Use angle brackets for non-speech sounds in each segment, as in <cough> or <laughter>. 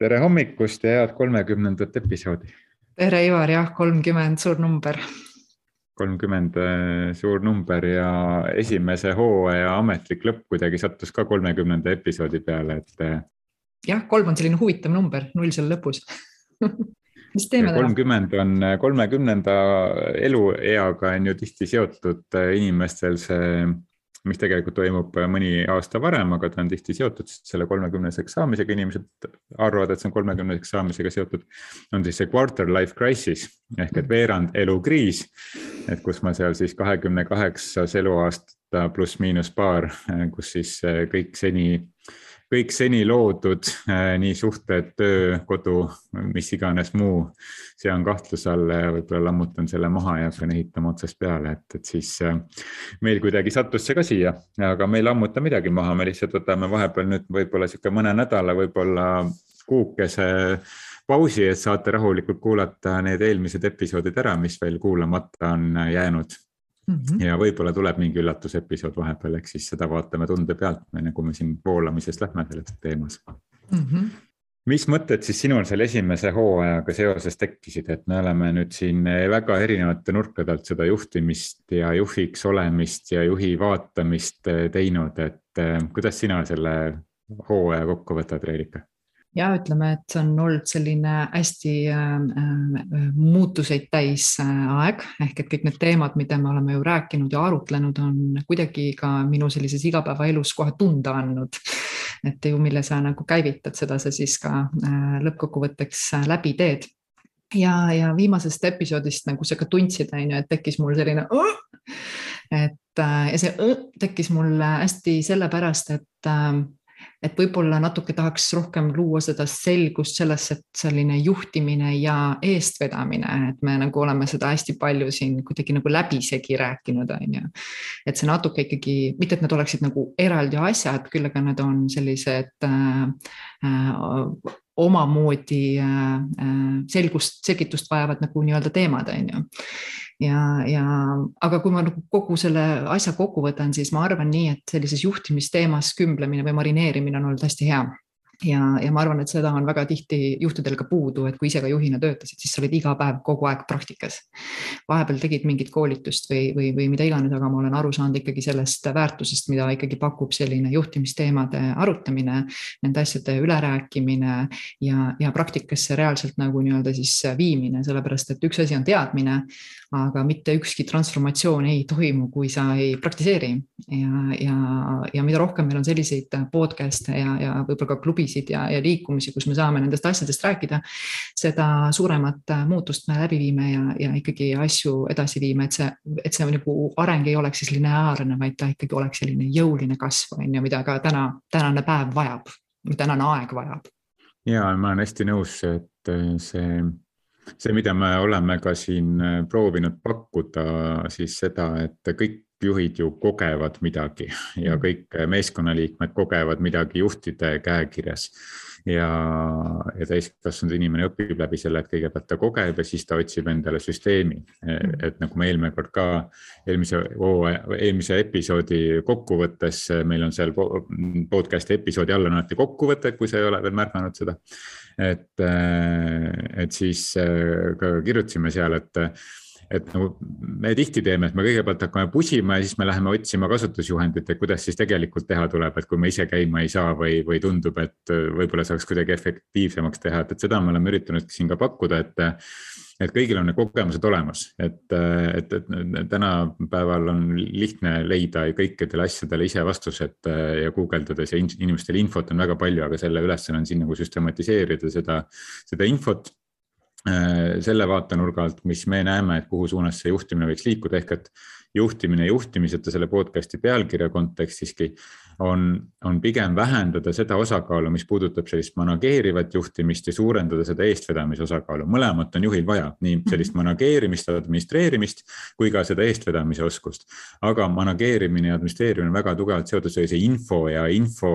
tere hommikust ja head kolmekümnendat episoodi. tere, Ivar, jah, kolmkümmend, suur number. kolmkümmend äh, suur number ja esimese hooaja ametlik lõpp kuidagi sattus ka kolmekümnenda episoodi peale, et. Äh, jah, kolm on selline huvitav number, null seal lõpus <laughs> mis teeme täna? kolmkümmend on kolmekümnenda elueaga on ju tihti seotud äh, inimestel see mis tegelikult toimub mõni aasta varem, aga ta on tihti seotud selle kolmekümneseks saamisega, inimesed arvavad, et see on kolmekümneseks saamisega seotud. on siis see quarter life crisis ehk et veerand elukriis, et kus ma seal siis kahekümne kaheksas eluaasta pluss-miinus paar, kus siis kõik seni kõik seni loodud, äh, nii suhted, töö, kodu, mis iganes muu, see on kahtluse all võib-olla lammutan selle maha ja hakkan ehitama otsast peale, et, et siis äh, meil kuidagi sattus see ka siia, aga me ei lammuta midagi maha, me lihtsalt võtame vahepeal nüüd võib-olla sihuke mõne nädala, võib-olla kuukese pausi, et saate rahulikult kuulata need eelmised episoodid ära, mis veel kuulamata on jäänud Mm -hmm. ja võib-olla tuleb mingi üllatusepisood vahepeal, eks siis seda vaatame tunde pealt, enne kui me siin voolamisest lähme selles teemas mm. -hmm. mis mõtted siis sinul selle esimese hooajaga seoses tekkisid, et me oleme nüüd siin väga erinevate nurkade alt seda juhtimist ja juhiks olemist ja juhi vaatamist teinud, et eh, kuidas sina selle hooaja kokku võtad, Reelika? Ja ütleme, et see on olnud selline hästi äh, äh, muutuseid täis äh, aeg ehk et kõik need teemad, mida me oleme ju rääkinud ja arutlenud, on kuidagi ka minu sellises igapäevaelus kohe tunda andnud. et ju, mille sa nagu käivitad, seda sa siis ka äh, lõppkokkuvõtteks äh, läbi teed. ja, ja viimasest episoodist nagu sa ka tundsid, on ju, et tekkis mul selline et äh, ja see tekkis mul hästi sellepärast, et et võib-olla natuke tahaks rohkem luua seda selgust sellesse, et selline juhtimine ja eestvedamine, et me nagu oleme seda hästi palju siin kuidagi nagu läbisegi rääkinud, on ju. et see natuke ikkagi, mitte et need oleksid nagu eraldi asjad, küll aga need on sellised äh, äh, omamoodi äh, äh selgust, selgitust vajavad nagu nii-öelda teemad, on ju ja, ja aga kui ma nagu kogu selle asja kokku võtan, siis ma arvan nii, et sellises juhtimisteemas kümblemine või marineerimine on olnud hästi hea ja, ja ma arvan, et seda on väga tihti juhtudel ka puudu, et kui ise ka juhina töötasid, siis sa olid iga päev kogu aeg praktikas. vahepeal tegid mingit koolitust või, või, või mida iganes, aga ma olen aru saanud ikkagi sellest väärtusest, mida ikkagi pakub selline juhtimisteemade arutamine, nende asjade ülerääkimine ja, ja praktikasse reaalselt nagu nii-öelda siis viimine, sellepärast et üks asi on teadmine, aga mitte ükski transformatsioon ei toimu, kui sa ei praktiseeri ja, ja, ja mida rohkem meil on selliseid podcast'e ja, ja võib-olla ka klubisid ja, ja liikumisi, kus me saame nendest asjadest rääkida, seda suuremat muutust me läbi viime ja, ja ikkagi asju edasi viime, et see, et see nagu areng ei oleks siis lineaarne, vaid ta ikkagi oleks selline jõuline kasv on ju, mida ka täna, tänane päev vajab, tänane aeg vajab. ja ma olen hästi nõus, et see see, mida me oleme ka siin äh, proovinud pakkuda, siis seda, et kõik juhid ju kogevad midagi ja mm. kõik meeskonnaliikmed kogevad midagi juhtide käekirjas ja, ja täiskasvanud inimene õpib läbi selle, et kõigepealt ta kogeb ja siis ta otsib endale süsteemi. Mm. et nagu me eelmine kord ka eelmise, eelmise episoodi kokkuvõttes, meil on seal podcast'i episoodi all on alati kokkuvõte, kui sa ei ole veel märganud seda. et, et siis äh, ka kirjutasime seal, et et nagu me tihti teeme, et me kõigepealt hakkame pusima ja siis me läheme otsima kasutusjuhendit, et kuidas siis tegelikult teha tuleb, et kui me ise käima ei saa või, või tundub, et võib-olla saaks kuidagi efektiivsemaks teha, et, et seda me oleme üritanud siin ka pakkuda, et et kõigil on need kogemused olemas, et, et, et tänapäeval on lihtne leida kõikidele asjadele ise vastused ja guugeldades ja inimestel infot on väga palju, aga selle ülesanne on siin nagu süstematiseerida seda, seda infot. Äh, selle vaatenurga alt, mis me näeme, et kuhu suunas see juhtimine võiks liikuda, ehk et juhtimine juhtimiseta selle podcast'i pealkirja kontekstiski on, on pigem vähendada seda osakaalu, mis puudutab sellist manageerivat juhtimist ja suurendada seda eestvedamise osakaalu. mõlemat on juhil vaja, nii mhm. sellist manageerimist, administreerimist kui ka seda eestvedamise oskust. aga manageerimine ja administreerimine on väga tugevalt seotud sellise info ja info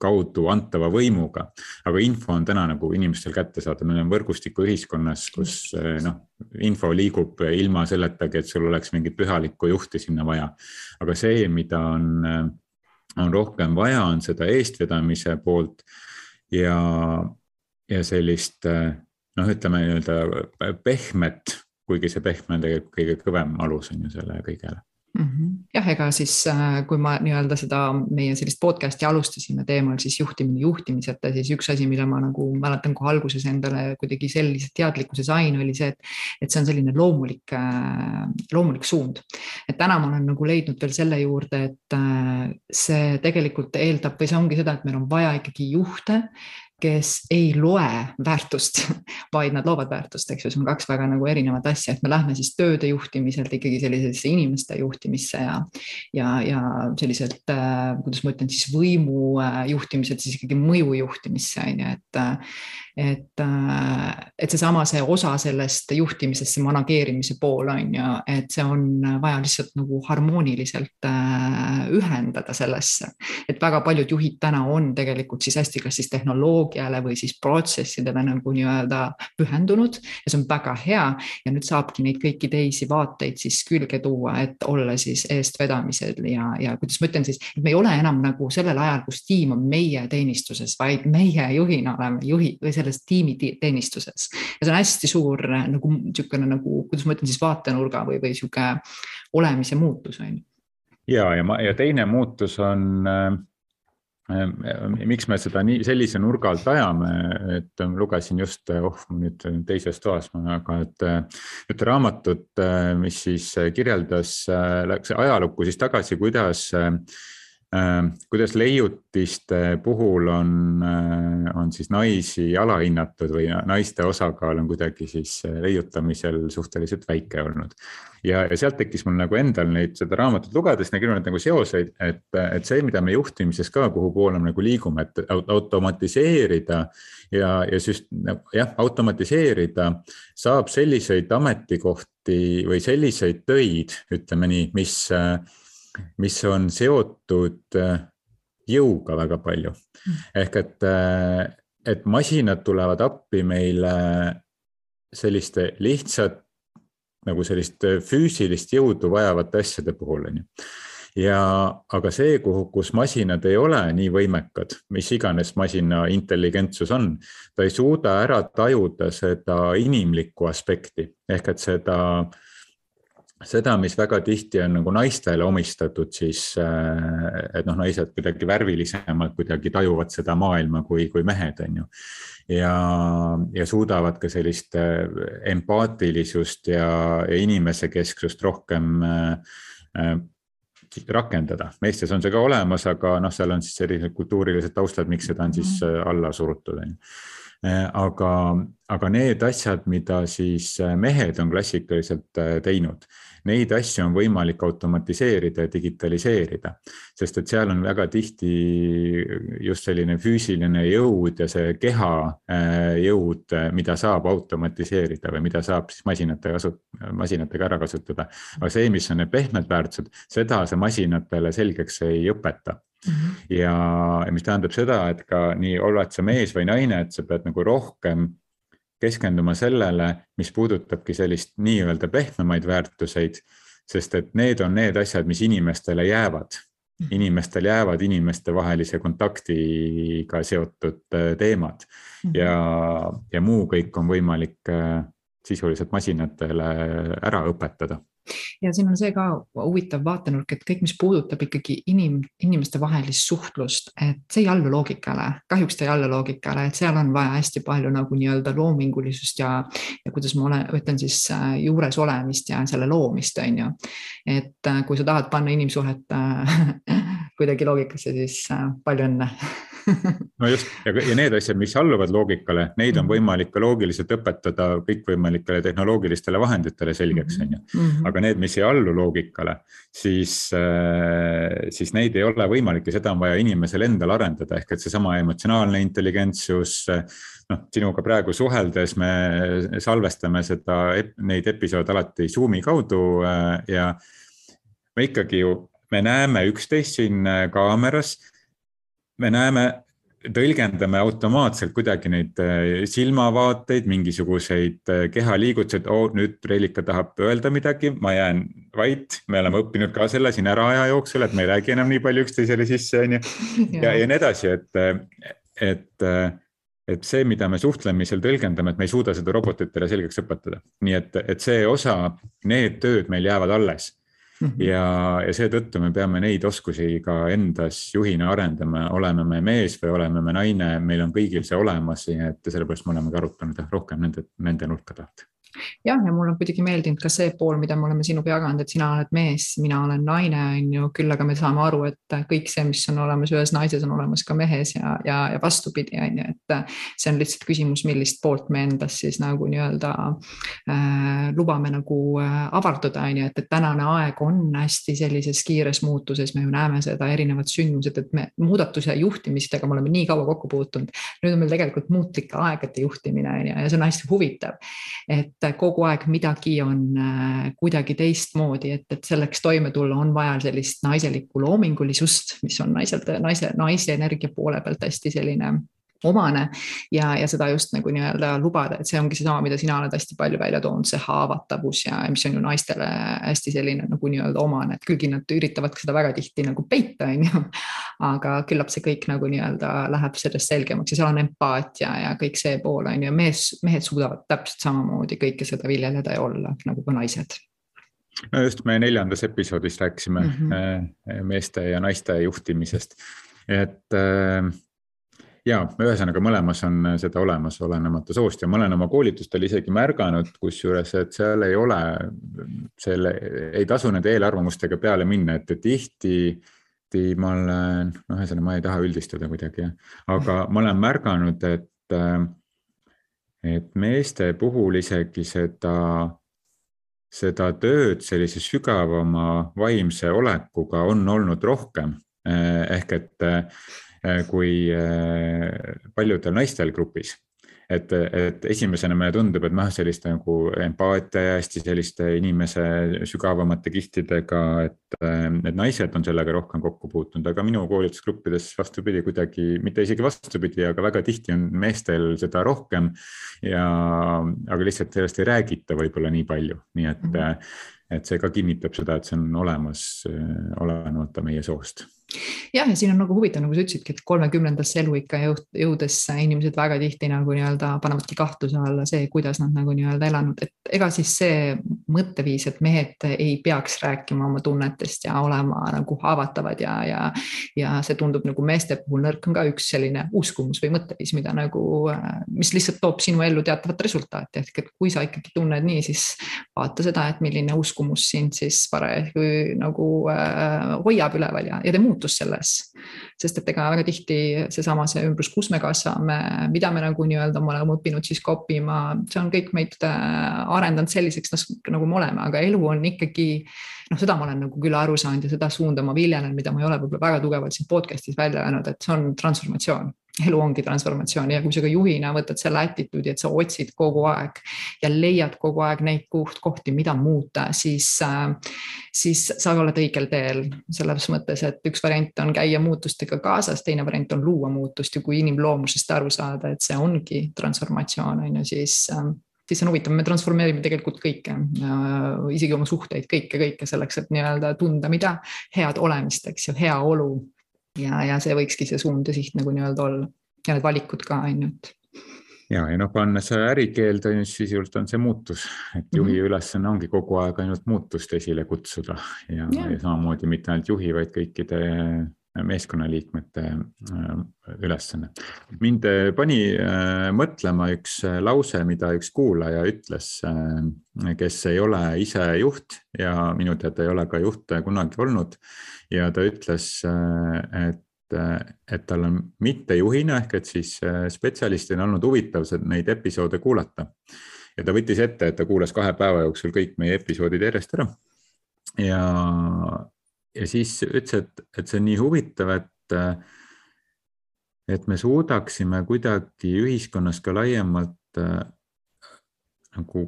kaudu antava võimuga. aga info on täna nagu inimestel kättesaadav, meil on võrgustikuühiskonnas, kus eh, noh, info liigub ilma selletagi, et sul oleks mingit pühalikku juhti sinna vaja. aga see, mida on, on rohkem vaja, on seda eestvedamise poolt ja, ja sellist noh, ütleme nii-öelda pehmet, kuigi see pehme on tegelikult kõige kõvem alus on ju sellele kõigele mm. -hmm. jah, ega siis, äh, kui ma nii-öelda seda meie sellist podcast'i alustasime teemal siis juhtimine juhtimiseta, siis üks asi, mille ma nagu mäletan kohe alguses endale kuidagi sellise teadlikkuse sain, oli see, et, et see on selline loomulik, äh, loomulik suund. et täna ma olen nagu leidnud veel selle juurde, et äh, see tegelikult eeldab või see ongi seda, et meil on vaja ikkagi juhte, kes ei loe väärtust, vaid nad loovad väärtust, eks ju, see on kaks väga nagu erinevat asja, et me lähme siis tööde juhtimiselt ikkagi sellisesse inimeste juhtimisse ja, ja, ja selliselt äh,, kuidas ma ütlen siis võimu äh, juhtimiselt siis ikkagi mõju juhtimisse on ju, et äh, et, äh, et seesama, see osa sellest juhtimisest, see manageerimise pool on ju, et see on vaja lihtsalt nagu harmooniliselt äh, ühendada sellesse. et väga paljud juhid täna on tegelikult siis hästi, kas siis tehnoloogiale või siis protsessidele nagu nii-öelda pühendunud ja see on väga hea ja nüüd saabki neid kõiki teisi vaateid siis külge tuua, et olla siis eestvedamisel ja, ja kuidas ma ütlen siis, et me ei ole enam nagu sellel ajal, kus tiim on meie teenistuses, vaid meie juhina oleme juhid või selle selles tiimi teenistuses. ja see on hästi suur nagu niisugune nagu, kuidas ma ütlen siis vaatenurga või, või sihuke olemise muutus on ju. ja, ja ma ja teine muutus on äh, miks me seda nii sellise nurga alt ajame, et lugesin just, oh nüüd teises toas, aga et ühte raamatut, mis siis kirjeldas, läks ajalukku siis tagasi, kuidas Äh, kuidas leiutiste puhul on, äh, on siis naisi alahinnatud või naiste osakaal on kuidagi siis äh, leiutamisel suhteliselt väike olnud. ja, ja sealt tekkis mul nagu endal neid, seda raamatut lugedes nägin neid nagu seoseid, et, et see, mida me juhtimises ka, kuhu poole me nagu liigume, et automatiseerida ja, ja süst-, jah, automatiseerida saab selliseid ametikohti või selliseid töid, ütleme nii, mis mis on seotud äh, jõuga väga palju. Mm. ehk et, äh, et masinad tulevad appi meile selliste lihtsat nagu sellist füüsilist jõudu vajavate asjade puhul, on ju. ja, aga see, kuhu, kus masinad ei ole nii võimekad, mis iganes masina intelligentsus on, ta ei suuda ära tajuda seda inimlikku aspekti ehk et seda äh, seda, mis väga tihti on nagu naistele omistatud, siis äh, et noh, naised kuidagi värvilisemalt kuidagi tajuvad seda maailma kui, kui mehed, on ju. ja, ja suudavad ka sellist äh, empaatilisust ja, ja inimesekesksust rohkem äh, rakendada. meestes on see ka olemas, aga noh, seal on siis sellised kultuurilised taustad, miks seda on siis mhm. alla surutud, on ju aga, aga need asjad, mida siis mehed on klassikaliselt teinud neid asju on võimalik automatiseerida ja digitaliseerida. sest et seal on väga tihti just selline füüsiline jõud ja see keha jõud, mida saab automatiseerida või mida saab siis masinate kasu-, masinatega ära kasutada. aga see, mis on need pehmed väärtused, seda see masinatele selgeks ei õpeta. Ja mis tähendab seda, et ka nii oled sa mees või naine, et sa pead nagu rohkem keskenduma sellele, mis puudutabki sellist nii-öelda pehmemaid väärtuseid, sest et need on need asjad, mis inimestele jäävad. Mhm. inimestel jäävad inimestevahelise kontaktiga seotud äh, teemad mhm. ja, ja muu kõik on võimalik äh, sisuliselt masinatele ära õpetada ja siin on see ka huvitav vaatenurk, et kõik, mis puudutab ikkagi inim, inimeste vahelist suhtlust, et see ei allu loogikale, kahjuks ta ei allu loogikale, et seal on vaja hästi palju nagu nii-öelda loomingulisust ja, ja kuidas ma olen, ütlen siis äh, juures olemist ja selle loomist, on ju. et äh, kui sa tahad panna inimsuhet <laughs> kuidagi loogikasse, siis palju õnne <laughs> <laughs> no just ja, ja need asjad, mis alluvad loogikale, neid on mhm. võimalik ka loogiliselt õpetada kõikvõimalikele tehnoloogilistele vahenditele selgeks, mhm. on ju. Mhm. aga need, mis ei allu loogikale, siis, äh, siis neid ei ole võimalik ja seda on vaja inimesel endal arendada, ehk et seesama emotsionaalne intelligentsus. noh, sinuga praegu suheldes me salvestame seda, neid episoode alati Zoom'i kaudu äh, ja me ikkagi ju, me näeme üksteist siin äh, kaameras me näeme tõlgendame automaatselt kuidagi neid äh, silmavaateid, mingisuguseid kehaliigutusi, et oo oh,, nüüd Reelika tahab öelda midagi, ma jään vait. me oleme õppinud ka selle siin ära aja jooksul, et me ei räägi enam nii palju üksteisele sisse, on ju. <laughs> ja, ja nii edasi, et, et, et see, mida me suhtlemisel tõlgendame, et me ei suuda seda robotitele selgeks õpetada. nii et, et see osa, need tööd meil jäävad alles. Ja, ja seetõttu me peame neid oskusi ka endas juhina arendama, oleme me mees või oleme me naine, meil on kõigil see olemas, nii et sellepärast me olemegi arutanud rohkem nende, nende nurkade alt jah, ja mulle on kuidagi meeldinud ka see pool, mida me oleme sinuga jaganud, et sina oled mees, mina olen naine, on ju, küll aga me saame aru, et kõik see, mis on olemas ühes naises, on olemas ka mehes ja, ja, ja vastupidi, on ju, et see on lihtsalt küsimus, millist poolt me endas siis nagu nii-öelda äh, lubame nagu äh, avarduda, on ju, et, et tänane aeg on hästi sellises kiires muutuses, me ju näeme seda erinevad sündmused, et me muudatuse juhtimistega me oleme nii kaua kokku puutunud. nüüd on meil tegelikult muutlike aegade juhtimine on ju, ja see on hästi huvitav. et kogu aeg midagi on äh, kuidagi teistmoodi, et, et selleks toime tulla on vaja sellist naiselikku loomingulisust, mis on naiselt, naise, naise energia poole pealt hästi selline omane ja, ja seda just nagu nii-öelda lubada, et see ongi seesama, mida sina oled hästi palju välja toonud, see haavatavus ja mis on ju naistele hästi selline nagu nii-öelda omane, et kuigi nad üritavad seda väga tihti nagu peita, on ju. aga küllap see kõik nagu nii-öelda läheb sellest selgemaks ja seal on empaatia ja kõik see pool on ju, mees, mehed suudavad täpselt samamoodi kõike seda viljeleda ja olla nagu ka naised no just me neljandas episoodis rääkisime mm -hmm. meeste ja naiste juhtimisest, et äh, ja ühesõnaga mõlemas on seda olemas, olenemata soost ja ma olen oma koolitustel isegi märganud, kusjuures, et seal ei ole, selle, ei tasu nende eelarvamustega peale minna, et tihti tihti ma olen, noh, ühesõnaga ma ei taha üldistada kuidagi, aga ma olen märganud, et, et meeste puhul isegi seda, seda tööd sellise sügavama vaimse olekuga on olnud rohkem. ehk et Äh, kui äh, paljudel naistel grupis. et, et esimesena meile tundub, et noh, sellist nagu empaatia ja hästi selliste inimese sügavamate kihtidega, et äh, need naised on sellega rohkem kokku puutunud, aga minu koolitusgruppides vastupidi kuidagi, mitte isegi vastupidi, aga väga tihti on meestel seda rohkem. ja, aga lihtsalt sellest ei räägita võib-olla nii palju, nii et mm, -hmm. Et see ka kinnitab seda, et see on olemas, olenemata meie soost. Jah, ja siin on nagu huvitav, nagu sa ütlesidki, et kolmekümnendasse eluikka jõudes inimesed väga tihti nagu nii-öelda panevadki kahtluse alla see, kuidas nad nagu nii-öelda elanud, et ega siis see mõtteviis, et mehed ei peaks rääkima oma tunnetest ja olema nagu haavatavad ja, ja, ja see tundub nagu meeste puhul nõrk on ka üks selline uskumus või mõtteviis, mida nagu, mis lihtsalt toob sinu ellu teatavat resultaati, ehk et kui sa ikkagi tunned nii, siis vaata seda, et milline uskumus sind siis parajasti nagu äh, hoiab üleval ja, ja te muutute muutus selles. sest et ega väga tihti seesama, see ümbrus, kus me kasvame, mida me nagu nii-öelda oleme õppinud siis ka õppima, see on kõik meid äh, arendanud selliseks, nagu me oleme, aga elu on ikkagi noh, seda ma olen nagu küll aru saanud ja seda suunda ma viljelen, mida ma ei ole võib-olla väga tugevalt siin podcast'is välja öelnud, et see on transformatsioon elu ongi transformatsioon ja kui sa ka juhina võtad selle attitude'i, et sa otsid kogu aeg ja leiad kogu aeg neid koht, kohti, mida muuta, siis, siis sa oled õigel teel. selles mõttes, et üks variant on käia muutustega kaasas, teine variant on luua muutust ja kui inimloomusest aru saada, et see ongi transformatsioon, on ju, siis siis see on huvitav, me transformeerime tegelikult kõike, isegi oma suhteid, kõike, kõike selleks, et nii-öelda tunda, mida head olemist, eks ju, heaolu. Ja, ja see võikski see suund ja siht nagu nii-öelda olla. Ja need valikud ka on ju, et. Ja, ja noh, pannes ärikeelde on ju sisuliselt on see muutus, et juhi mm -hmm. ülesanne ongi kogu aeg ainult muutust esile kutsuda. Ja, ja. ja samamoodi mitte ainult juhi, vaid kõikide meeskonnaliikmete äh, ülesanne. mind äh, pani äh, mõtlema üks lause, mida üks kuulaja ütles, kes ei ole ise juht ja minu teada ei ole ka juht kunagi olnud ja ta ütles, et et tal on mittejuhina ehk et siis spetsialistina olnud huvitav neid episoode kuulata. ja ta võttis ette, et ta kuulas kahe päeva jooksul kõik meie episoodid järjest ära. ja, ja siis ütles, et, et see on nii huvitav, et, et me suudaksime kuidagi ühiskonnas ka laiemalt nagu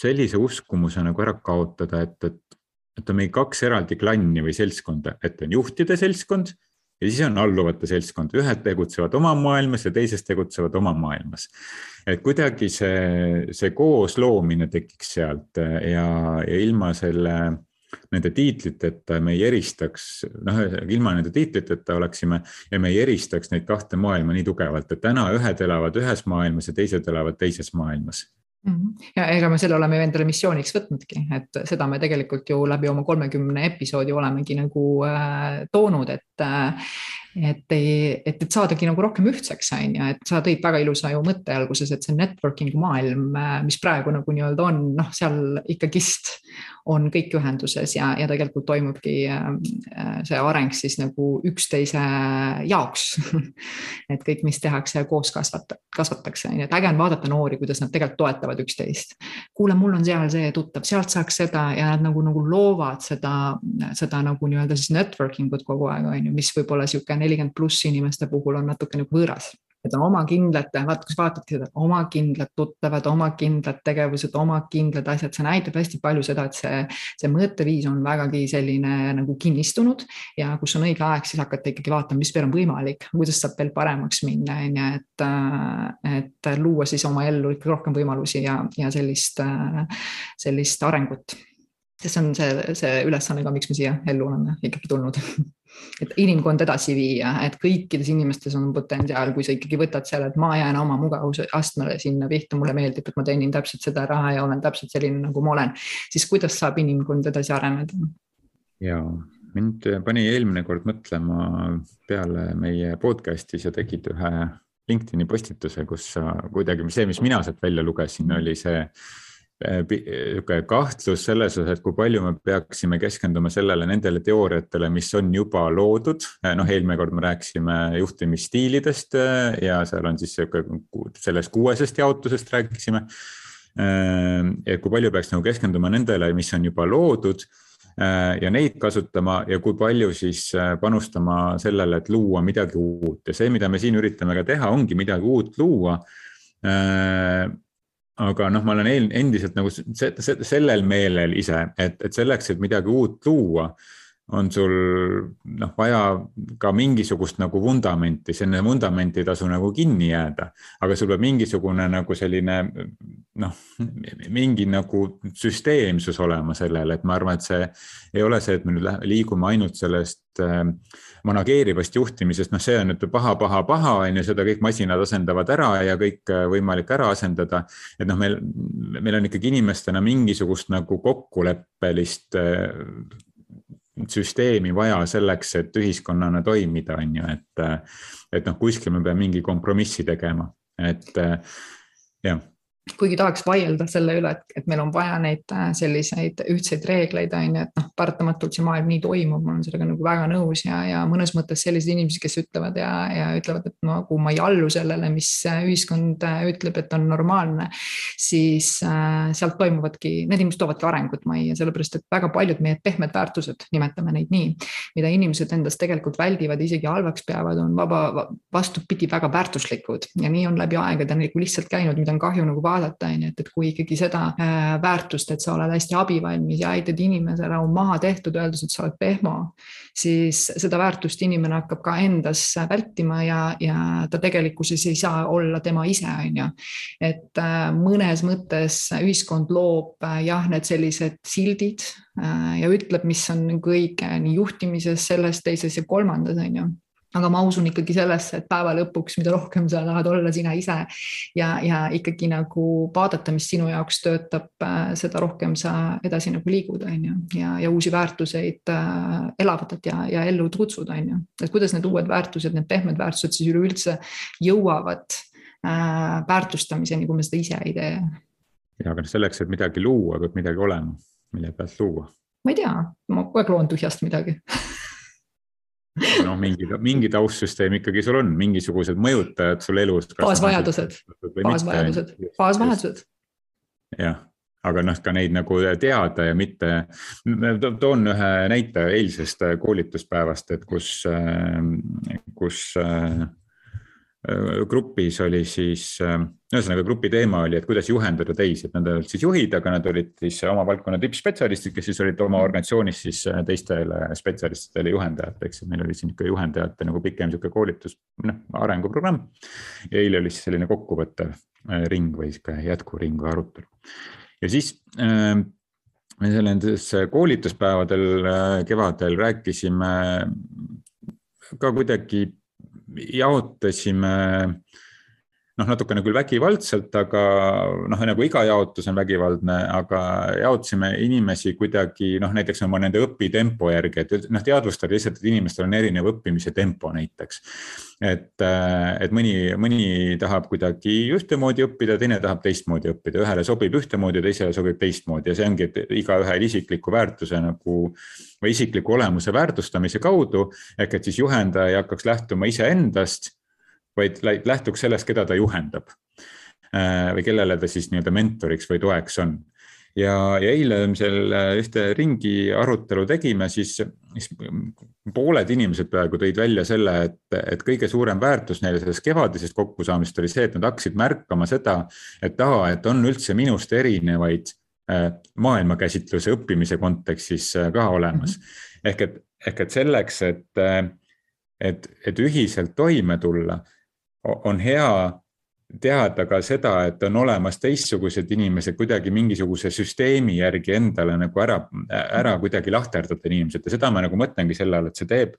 sellise uskumuse nagu ära kaotada, et, et et on meil kaks eraldi klanni või seltskonda, et on juhtide seltskond ja siis on alluvate seltskond, ühed tegutsevad oma maailmas ja teised tegutsevad oma maailmas. et kuidagi see, see koosloomine tekiks sealt ja, ja ilma selle nende tiitliteta me ei eristaks, noh, ilma nende tiitliteta oleksime ja me ei eristaks neid kahte maailma nii tugevalt, et täna ühed elavad ühes maailmas ja teised elavad teises maailmas Mhm. ja ega me selle oleme ju endale missiooniks võtnudki, et seda me tegelikult ju läbi oma kolmekümne episoodi olemegi nagu äh, toonud, et äh, et ei, et, et saadagi nagu rohkem ühtseks, on ju, et sa tõid väga ilusa ju mõtte alguses, et see networking'u maailm, äh, mis praegu nagu nii-öelda on, noh, seal ikkagist on kõik ühenduses ja, ja tegelikult toimubki äh, äh, see areng siis nagu üksteise jaoks. <laughs> Et kõik, mis tehakse koos kasvata, kasvatakse, ju, et äge on vaadata noori, kuidas nad tegelikult toetavad üksteist. kuule, mul on seal see tuttav, sealt saaks seda. Ja nad nagu, nagu loovad seda, seda nagu nii-öelda siis networking ut kogu aeg, on ju, mis võib-olla sihuke nelikümmend pluss inimeste puhul on natuke nagu võõras et on oma kindlad, vaata, kui sa vaatadki seda, oma kindlad tuttavad, oma kindlad tegevused, oma kindlad asjad, see näitab hästi palju seda, et see, see mõõteviis on vägagi selline nagu kinnistunud ja kus on õige aeg, siis hakata ikkagi vaatama, mis veel on võimalik, kuidas saab veel paremaks minna, on ju, et, et luua siis oma ellu ikka rohkem võimalusi ja, ja sellist, sellist arengut sest see on see, see ülesanne ka, miks me siia ellu oleme ikkagi tulnud. <laughs> Et inimkond edasi viia, et kõikides inimestes on potentsiaal, kui sa ikkagi võtad selle, et ma jään oma mugavusastmele sinna pihta, mulle meeldib, et ma teenin täpselt seda raha ja olen täpselt selline, nagu ma olen, siis kuidas saab inimkond edasi areneda? ja mind pani eelmine kord mõtlema peale meie podcast'i, sa tegid ühe LinkedIn'i postituse, kus sa kuidagi, see, mis mina sealt välja lugesin, oli see niisugune kahtlus selles osas, et kui palju me peaksime keskenduma sellele, nendele teooriatele, mis on juba loodud. Äh, noh, eelmine kord me rääkisime juhtimisstiilidest äh, ja seal on siis sihuke, sellest kuuesest jaotusest rääkisime. et kui palju peaks nagu keskenduma nendele, mis on juba loodud ja neid kasutama ja kui palju siis panustama sellele, et luua midagi uut ja see, mida me siin üritame ka teha, ongi midagi uut luua aga noh, ma olen endiselt nagu sellel meelel ise, et, et selleks, et midagi uut luua, on sul noh, vaja ka mingisugust nagu vundamenti, sinna vundamenti ei tasu nagu kinni jääda. aga sul peab mingisugune nagu selline noh, mingi nagu süsteemsus olema sellele, et ma arvan, et see ei ole see, et me nüüd liigume ainult sellest äh, manageerivast juhtimisest, noh, see on nüüd paha, paha, paha, on ju, seda kõik masinad asendavad ära ja kõik äh, võimalik ära asendada. et noh, meil, meil on ikkagi inimestena mingisugust nagu kokkuleppelist äh, süsteemi vaja selleks, et ühiskonnana toimida, on ju, et, äh, et noh, kuskil me peame mingi kompromissi tegema, et jah kuigi tahaks vaielda selle üle, et, et meil on vaja neid äh, selliseid ühtseid reegleid, on ju, et noh, paratamatult see maailm nii toimub, ma olen sellega nagu väga nõus ja, ja mõnes mõttes sellised inimesed, kes ütlevad ja, ja ütlevad, et nagu ma ei allu sellele, mis äh, ühiskond äh, ütleb, et on normaalne, siis äh, sealt toimuvadki, need inimesed toovadki arengut majja, sellepärast et väga paljud meie pehmed väärtused, nimetame neid nii, mida inimesed endast tegelikult väldivad, isegi halvaks peavad, on vaba, vastupidi, väga väärtuslikud. Ja nii on läbi aegade nagu lihtsalt käinud, mida on kahju nagu vaadata on ju, et, et kui ikkagi seda äh, väärtust, et sa oled hästi abivalmis ja aitad inimesele, on maha tehtud, öeldes, et sa oled pehmo, siis seda väärtust inimene hakkab ka endas vältima ja, ja ta tegelikkuses ei saa olla tema ise, on ju. et äh, mõnes mõttes ühiskond loob äh, jah, need sellised sildid ja ütleb, mis on kõige nii juhtimises, selles, teises ja kolmandas, on ju aga ma usun ikkagi sellesse, et päeva lõpuks, mida rohkem sa tahad olla sina ise ja, ja ikkagi nagu vaadata, mis sinu jaoks töötab, äh, seda rohkem sa edasi nagu liigud, on ju, ja, ja uusi väärtuseid äh, elavdad ja, ja ellu kutsud, on ju. et kuidas need uued väärtused, need pehmed väärtused siis üleüldse jõuavad äh, väärtustamiseni, kui me seda ise ei tee. ja, aga noh, selleks, et midagi luua, peab midagi olema, mille pealt luua. ma ei tea, ma kogu aeg loon tühjast midagi <laughs> <laughs> noh, mingi, mingi taustsüsteem ikkagi sul on, mingisugused mõjutajad sul elus. baasvajadused, baasvajadused, baasvajadused. jah, aga noh, ka neid nagu teada ja mitte, toon ühe näite eilsest koolituspäevast, et kus, kus grupis oli siis, ühesõnaga grupi teema oli, et kuidas juhendada teisi, et nad olid siis juhid, aga nad olid siis oma valdkonna tippspetsialistid, kes siis olid oma organisatsioonis siis teistele spetsialistidele juhendajateks ja meil oli siin ikka juhendajate nagu pikem sihuke koolitus, noh arenguprogramm. ja eile oli siis selline kokkuvõttev ring või sihuke jätkuring või arutelu. ja siis äh, me nendes koolituspäevadel kevadel rääkisime ka kuidagi jaotasime noh, natukene küll vägivaldselt, aga noh, nagu iga jaotus on vägivaldne, aga jaotasime inimesi kuidagi noh, näiteks oma nende õpitempo järgi, et noh, teadvustada lihtsalt, et inimestel on erinev õppimise tempo näiteks. et, et mõni, mõni tahab kuidagi ühtemoodi õppida, teine tahab teistmoodi õppida, ühele sobib ühtemoodi, teisele sobib teistmoodi ja see ongi, et igaühel isikliku väärtuse nagu või isikliku olemuse väärtustamise kaudu ehk et siis juhendaja ei hakkaks lähtuma iseendast vaid lähtuks sellest, keda ta juhendab. Äh, või kellele ta siis nii-öelda mentoriks või toeks on. ja, ja eile seal äh, ühte ringi arutelu tegime, siis, siis pooled inimesed praegu tõid välja selle, et, et kõige suurem väärtus neile sellest kevadisest kokkusaamisest oli see, et nad hakkasid märkama seda, et aa, et on üldse minust erinevaid äh, maailmakäsitluse õppimise kontekstis ka olemas mm. -hmm. ehk et, ehk et selleks, et, et, et ühiselt toime tulla on hea teada ka seda, et on olemas teistsugused inimesed kuidagi mingisuguse süsteemi järgi endale nagu ära, ära kuidagi lahterdada inimesed ja seda ma nagu mõtlengi selle all, et see teeb,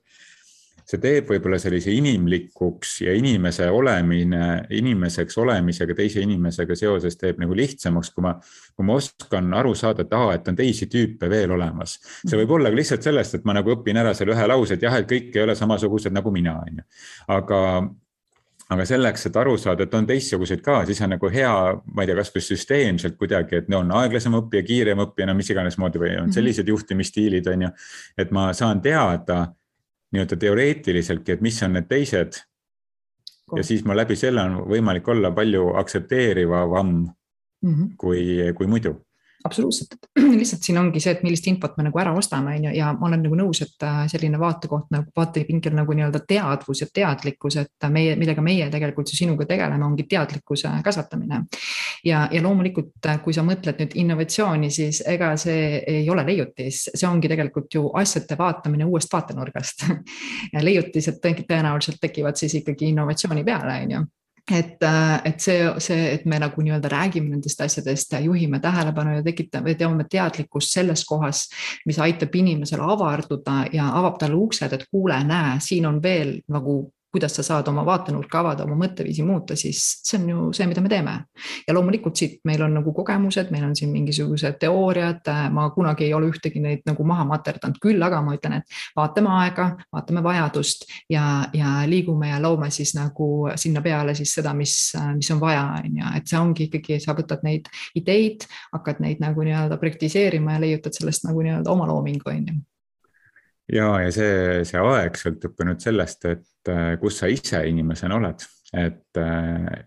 see teeb võib-olla sellise inimlikuks ja inimese olemine, inimeseks olemisega teise inimesega seoses teeb nagu lihtsamaks, kui ma, kui ma oskan aru saada, et aa, et on teisi tüüpe veel olemas. see võib olla ka lihtsalt sellest, et ma nagu õpin ära selle ühe lause, et jah, et kõik ei ole samasugused nagu mina, on ju. aga aga selleks, et aru saada, et on teistsuguseid ka, siis on nagu hea, ma ei tea, kasvõi süsteemselt kuidagi, et on aeglasem õppija, kiirem õppija, no mis iganes moodi või on mhm. sellised juhtimisstiilid, on ju. et ma saan teada nii-öelda teoreetiliseltki, et mis on need teised. ja siis mul läbi selle on võimalik olla palju aktsepteerivam mm -hmm. kui, kui muidu absoluutselt, <clears throat> lihtsalt siin ongi see, et millist infot me nagu ära ostame, on ju, ja ma olen nagu nõus, et äh, selline vaatekoht nagu vaatevinkel nagu nii-öelda teadvus ja teadlikkus, et meie, millega meie tegelikult ju sinuga tegeleme, ongi teadlikkuse kasvatamine. ja, ja loomulikult, äh, kui sa mõtled nüüd innovatsiooni, siis ega see ei ole leiutis, see ongi tegelikult ju asjade vaatamine uuest vaatenurgast. <laughs> Leiutised tõenäoliselt tekivad siis ikkagi innovatsiooni peale, on ju et, äh, et see, see, et me nagu nii-öelda räägime nendest asjadest ja juhime tähelepanu ja tekitame, teame teadlikkust selles kohas, mis aitab inimesel avarduda ja avab talle uksed, et kuule, näe, siin on veel nagu kuidas sa saad oma vaatenurka avada, oma mõtteviisi muuta, siis see on ju see, mida me teeme. ja loomulikult siit meil on nagu kogemused, meil on siin mingisugused teooriad, ma kunagi ei ole ühtegi neid nagu maha materdanud, küll aga ma ütlen, et vaatame aega, vaatame vajadust ja, ja liigume ja loome siis nagu sinna peale siis seda, mis, mis on vaja, on ju, et see ongi ikkagi, sa võtad neid ideid, hakkad neid nagu nii-öelda projektiseerima ja leiutad sellest nagu nii-öelda oma loomingu, on ju ja, ja see, see aeg sõltub ka nüüd sellest, et äh, kus sa ise inimesena oled. Et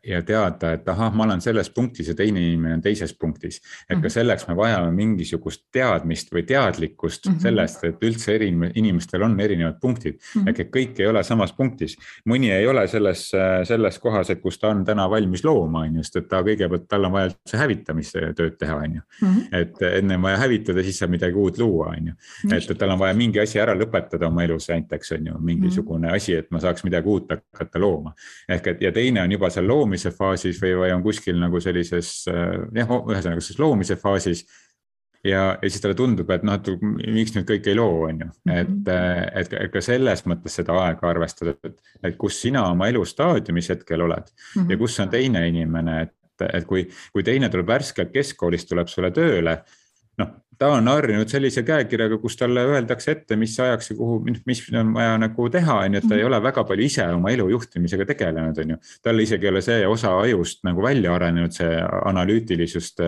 ja teada, et ahah, ma olen selles punktis ja teine inimene on teises punktis. et ka mhm. selleks me vajame mingisugust teadmist või teadlikkust mm -hmm. sellest, et üldse eri inimestel on erinevad punktid mm. -hmm. ehk et kõik ei ole samas punktis. mõni ei ole selles, selles kohas, et kus ta on täna valmis looma, on ju, sest et ta kõigepealt, tal on vaja üldse hävitamistööd teha, on ju. Mhm. et enne on vaja hävitada, siis saab midagi uut luua, on ju. et tal on vaja mingi asi ära lõpetada oma elus näiteks on ju, mingisugune mm -hmm. asi, et ma saaks midagi uut hakata looma. ehk et et ja teine on juba seal loomise faasis või, või on kuskil nagu sellises äh, jah, ühesõnaga siis loomise faasis. ja, ja siis talle tundub, et noh, et miks nüüd kõik ei loo, on ju, et, mhm. äh, et, et ka selles mõttes seda aega arvestada, et, et kus sina oma elustaadiumis hetkel oled mm -hmm. ja kus on teine inimene, et, et kui, kui teine tuleb värskelt keskkoolist, tuleb sulle tööle noh, ta on harjunud sellise käekirjaga, kus talle öeldakse ette, mis ajaks ja kuhu, mis on vaja nagu teha, on ju, et ta ei mhm. ole väga palju ise oma elu juhtimisega tegelenud, on ju. tal isegi ei ole see osa ajust nagu välja arenenud, see analüütilisust,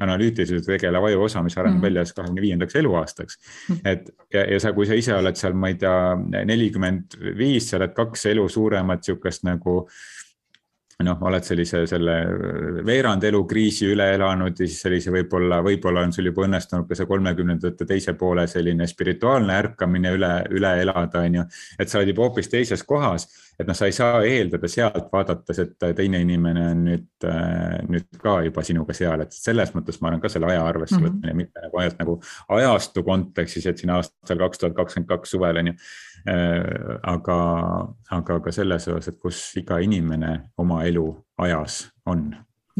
analüütiliselt tegelev aju osa, mis areneb mm -hmm. välja siis kahekümne viiendaks eluaastaks. Mhm. et ja, ja sa, kui sa ise oled seal, ma ei tea, nelikümmend viis, sa oled kaks elu suuremat sihukest nagu noh, oled sellise selle veerand elukriisi üle elanud ja siis sellise võib-olla, võib-olla on sul juba õnnestunud ka see kolmekümnendate teise poole selline spirituaalne ärkamine üle, üle elada, on ju. et sa oled juba hoopis teises kohas, et noh, sa ei saa eeldada sealt vaadates, et teine inimene on nüüd, nüüd ka juba sinuga seal, et selles mõttes ma olen ka selle aja arvesse võtmine mm -hmm. mitte nagu ainult nagu ajastu kontekstis, et siin aastal kaks tuhat kakskümmend kaks suvel on ju Äh, aga, aga ka selles osas, et kus iga inimene oma elu ajas on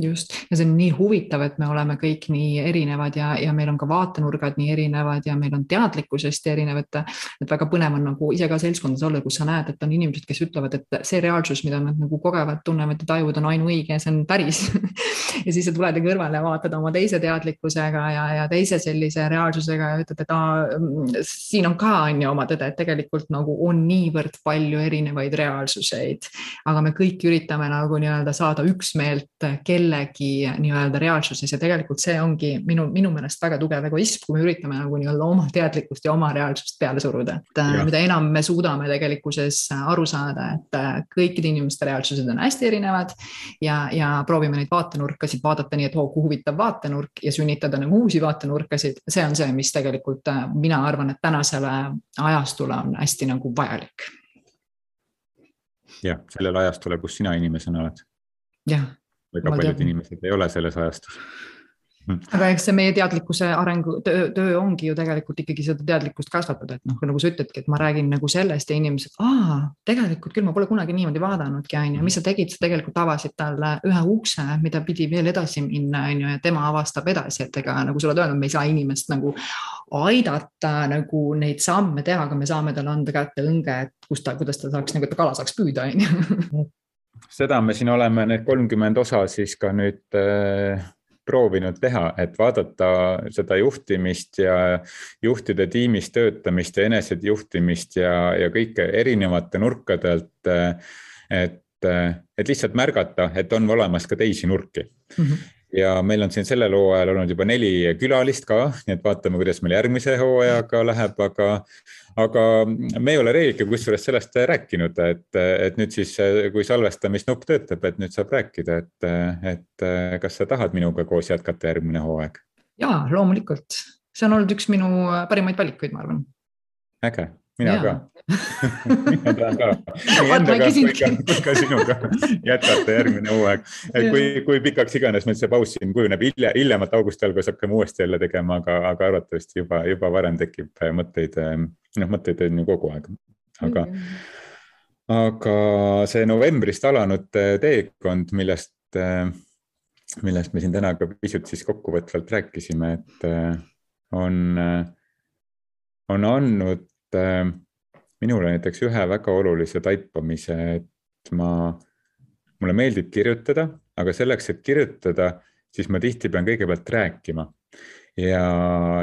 just, ja see on nii huvitav, et me oleme kõik nii erinevad ja, ja meil on ka vaatenurgad nii erinevad ja meil on teadlikkus hästi erinev, et. et väga põnev on nagu ise ka seltskondas olla, kus sa näed, et on inimesed, kes ütlevad, et see reaalsus, mida nad nagu kogevad, tunnevad ja tajuvad, on ainuõige see on päris <laughs> ja siis sa tuled kõrvale vaatad oma teise teadlikkusega ja, ja teise sellise reaalsusega ja ütled, et aa, siin on ka on ju oma tõde, et tegelikult nagu on niivõrd palju erinevaid reaalsuseid. aga me kõik üritame nagu nii-öelda saada üksmeelt, kel kellegi nii-öelda reaalsuses ja tegelikult see ongi minu, minu meelest väga tugev egoism, kui me üritame nagu nii-öelda oma teadlikkust ja oma reaalsust peale suruda, et äh, ja. mida enam me suudame tegelikkuses aru saada, et äh, kõikide inimeste reaalsused on hästi erinevad ja, ja proovime neid vaatenurkasid vaadata nii, et oo, kui huvitav vaatenurk ja sünnitada nagu uusi vaatenurkasid, see on see, mis tegelikult äh, mina arvan, et tänasele ajastule on hästi nagu vajalik jah, sellele ajastule, kus sina inimesena oled. jah, väga paljud tean. inimesed ei ole selles ajastus. Aga eks see meie teadlikkuse arengu töö, töö ongi ju tegelikult ikkagi seda teadlikkust kasvatada, et noh, nagu sa ütledki, et ma räägin nagu sellest ja inimesed, aa, tegelikult küll ma pole kunagi niimoodi vaadanudki, on ju, mis sa tegid, sa tegelikult avasid talle ühe ukse, mida pidi veel edasi minna, on ju, ja tema avastab edasi, et ega nagu sa oled öelnud, me ei saa inimest nagu aidata nagu neid samme teha, aga me saame talle anda kätte õnge, et kus ta, kuidas ta saaks nagu, et ta kala saaks püüda, on ju <laughs> seda me siin oleme need kolmkümmend osa siis ka nüüd äh, proovinud teha, et vaadata seda juhtimist ja juhtide tiimis töötamist ja enesejuhtimist ja, ja kõike erinevate nurkade alt äh,. et, äh, et lihtsalt märgata, et on olemas ka teisi nurki mm. -hmm ja meil on siin sellel hooajal olnud juba neli külalist ka, nii et vaatame, kuidas meil järgmise hooajaga läheb, aga, aga me ei ole Reelika kusjuures sellest rääkinud, et, et nüüd siis, kui salvestamisnupp töötab, et nüüd saab rääkida, et, et kas sa tahad minuga koos jätkata järgmine hooaeg? ja loomulikult, see on olnud üks minu parimaid valikuid, ma arvan. äge mina ka <laughs> mina tahan ka endaga kui ka, kui ka sinuga jätkata järgmine hooaeg. et kui, kui pikaks iganes meil see paus siin kujuneb, hilja, hiljemalt augusti alguses hakkame uuesti jälle tegema, aga, aga arvatavasti juba, juba varem tekib mõtteid, noh, mõtteid on ju kogu aeg, aga mm. -hmm. aga see novembrist alanud teekond, millest, millest me siin täna ka pisut siis kokkuvõtvalt rääkisime, et on, on andnud äh, minule näiteks ühe väga olulise taipamise, et ma, mulle meeldib kirjutada, aga selleks, et kirjutada, siis ma tihti pean kõigepealt rääkima. ja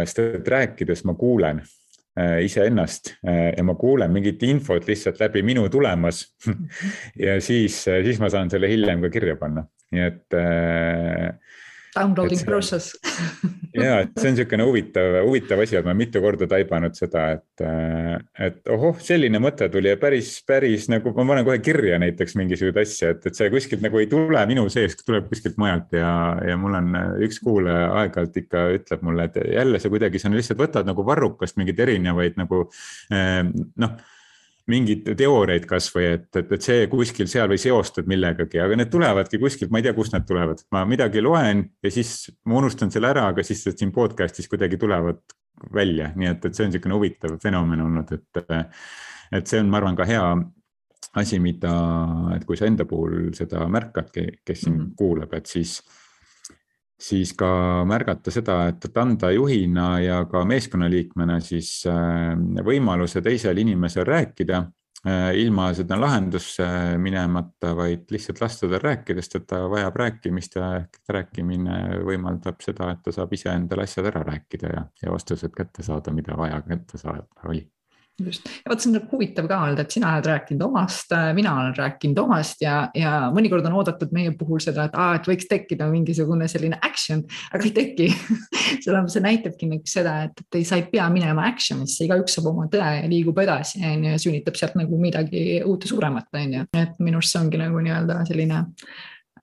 sest et rääkides ma kuulen äh, iseennast äh, ja ma kuulen mingit infot lihtsalt läbi minu tulemas <laughs> ja siis, siis ma saan selle hiljem ka kirja panna, nii et äh, Downloading see, process. Ja, et see on <laughs> niisugune huvitav, huvitav asi, et ma mitu korda taibanud seda, et, et ohoh, selline mõte tuli ja päris, päris nagu ma panen kohe kirja näiteks mingisuguseid asju, et, et see kuskilt nagu ei tule minu seest, tuleb kuskilt mujalt ja, ja mul on üks kuulaja aeg-ajalt ikka ütleb mulle, et jälle sa kuidagi, sa lihtsalt võtad nagu varrukast mingeid erinevaid nagu eh, noh mingeid teooriaid kasvõi, et, et, et see kuskil seal või seostad millegagi, aga need tulevadki kuskilt, ma ei tea, kust need tulevad, ma midagi loen ja siis ma unustan selle ära, aga siis siin podcast'is kuidagi tulevad välja, nii et, et see on niisugune huvitav fenomen olnud, et, et see on, ma arvan, ka hea asi, mida, et kui sa enda puhul seda märkadki, kes sind mm -hmm. kuulab, et siis siis ka märgata seda, et, et anda juhina ja ka meeskonnaliikmena siis äh, võimaluse teisel inimesel rääkida äh, ilma seda lahendusse minemata, vaid lihtsalt lasta tal rääkida, sest et ta vajab rääkimist ja rääkimine võimaldab seda, et ta saab ise endale asjad ära rääkida ja, ja vastused kätte saada, mida vaja kätte saada oli just, ja vot see on huvitav ka olnud, et sina oled rääkinud omast, mina olen rääkinud omast ja, ja mõnikord on oodatud meie puhul seda, et aa, et võiks tekkida mingisugune selline action, aga ei teki. <laughs> Seda, see näitabki nagu seda, et, et ei, sa ei pea minema action'isse, igaüks saab oma tõe ja liigub edasi, on ju, ja sünnitab sealt nagu midagi uut ja suuremat, on ju, et minu arust see ongi nagu nii-öelda selline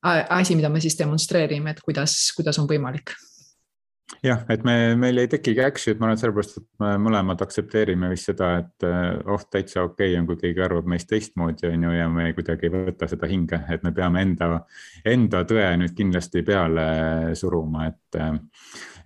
asi, mida me siis demonstreerime, et kuidas, kuidas on võimalik jah, et me, meil ei tekigi action'it, ma arvan, sellepärast, et me mõlemad aktsepteerime vist seda, et oh, täitsa okei okay on, kui keegi arvab meist teistmoodi, on ju, ja me kuidagi ei võta seda hinge, et me peame enda, enda tõe nüüd kindlasti peale suruma, et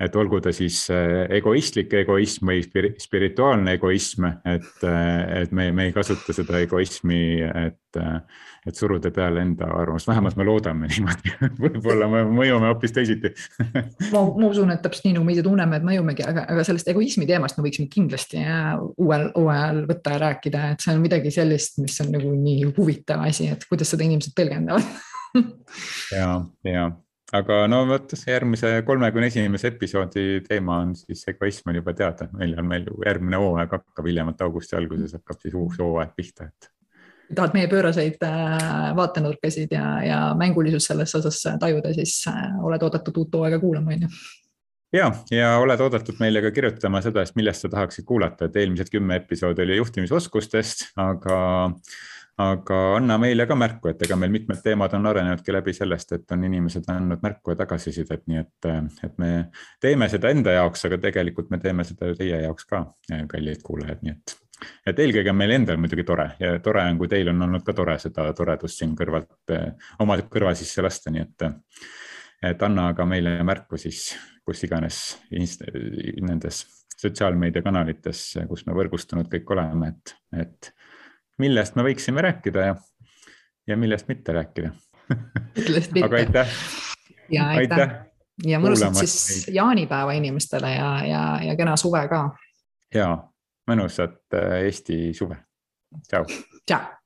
et olgu ta siis äh, egoistlik egoism või spirituaalne egoism, et, äh, et me, me ei kasuta seda egoismi, et, äh, et suruda peale enda arvamust, vähemalt me loodame niimoodi. <laughs> Võib-olla me mõjume hoopis teisiti. Ma, ma usun, et täpselt nii nagu me ise tunneme, et mõjumegi, aga, aga sellest egoismi teemast me võiksime kindlasti uuel, uuel võtta ja rääkida, et see on midagi sellist, mis on nagu nii huvitav asi, et kuidas seda inimesed tõlgendavad. <laughs> Ja, ja aga no vot, järgmise kolmekümne esimese episoodi teema on siis egoism on juba teada, millal meil järgmine hooaeg hakkab, hiljemalt augusti alguses hakkab siis uus hooaeg pihta, et. tahad meie pööraseid äh, vaatenurkasid ja, ja mängulisust selles osas tajuda, siis äh, oled oodatud uut hooaega kuulama, on ju ja, ja oled oodatud meile ka kirjutama seda, et millest sa tahaksid kuulata, et eelmised kümme episoodi oli juhtimisoskustest, aga aga anna meile ka märku, et ega meil mitmed teemad on arenenudki läbi sellest, et on inimesed andnud märku ja tagasisidet, nii et, et me teeme seda enda jaoks, aga tegelikult me teeme seda ju teie jaoks ka, kallid kuulajad, nii et. et eelkõige on meil endal muidugi tore ja tore on, kui teil on olnud ka tore seda toredust siin kõrvalt, oma kõrva sisse lasta, nii et. et anna aga meile märku siis, kus iganes nendes sotsiaalmeediakanalites, kus me võrgustunud kõik oleme, et, et millest me võiksime rääkida ja, ja millest mitte rääkida <laughs> aga aitäh. ja aitäh. ja mõnusat siis jaanipäeva inimestele ja, ja, ja kena suve ka. ja mõnusat äh, Eesti suve. tšau. tšau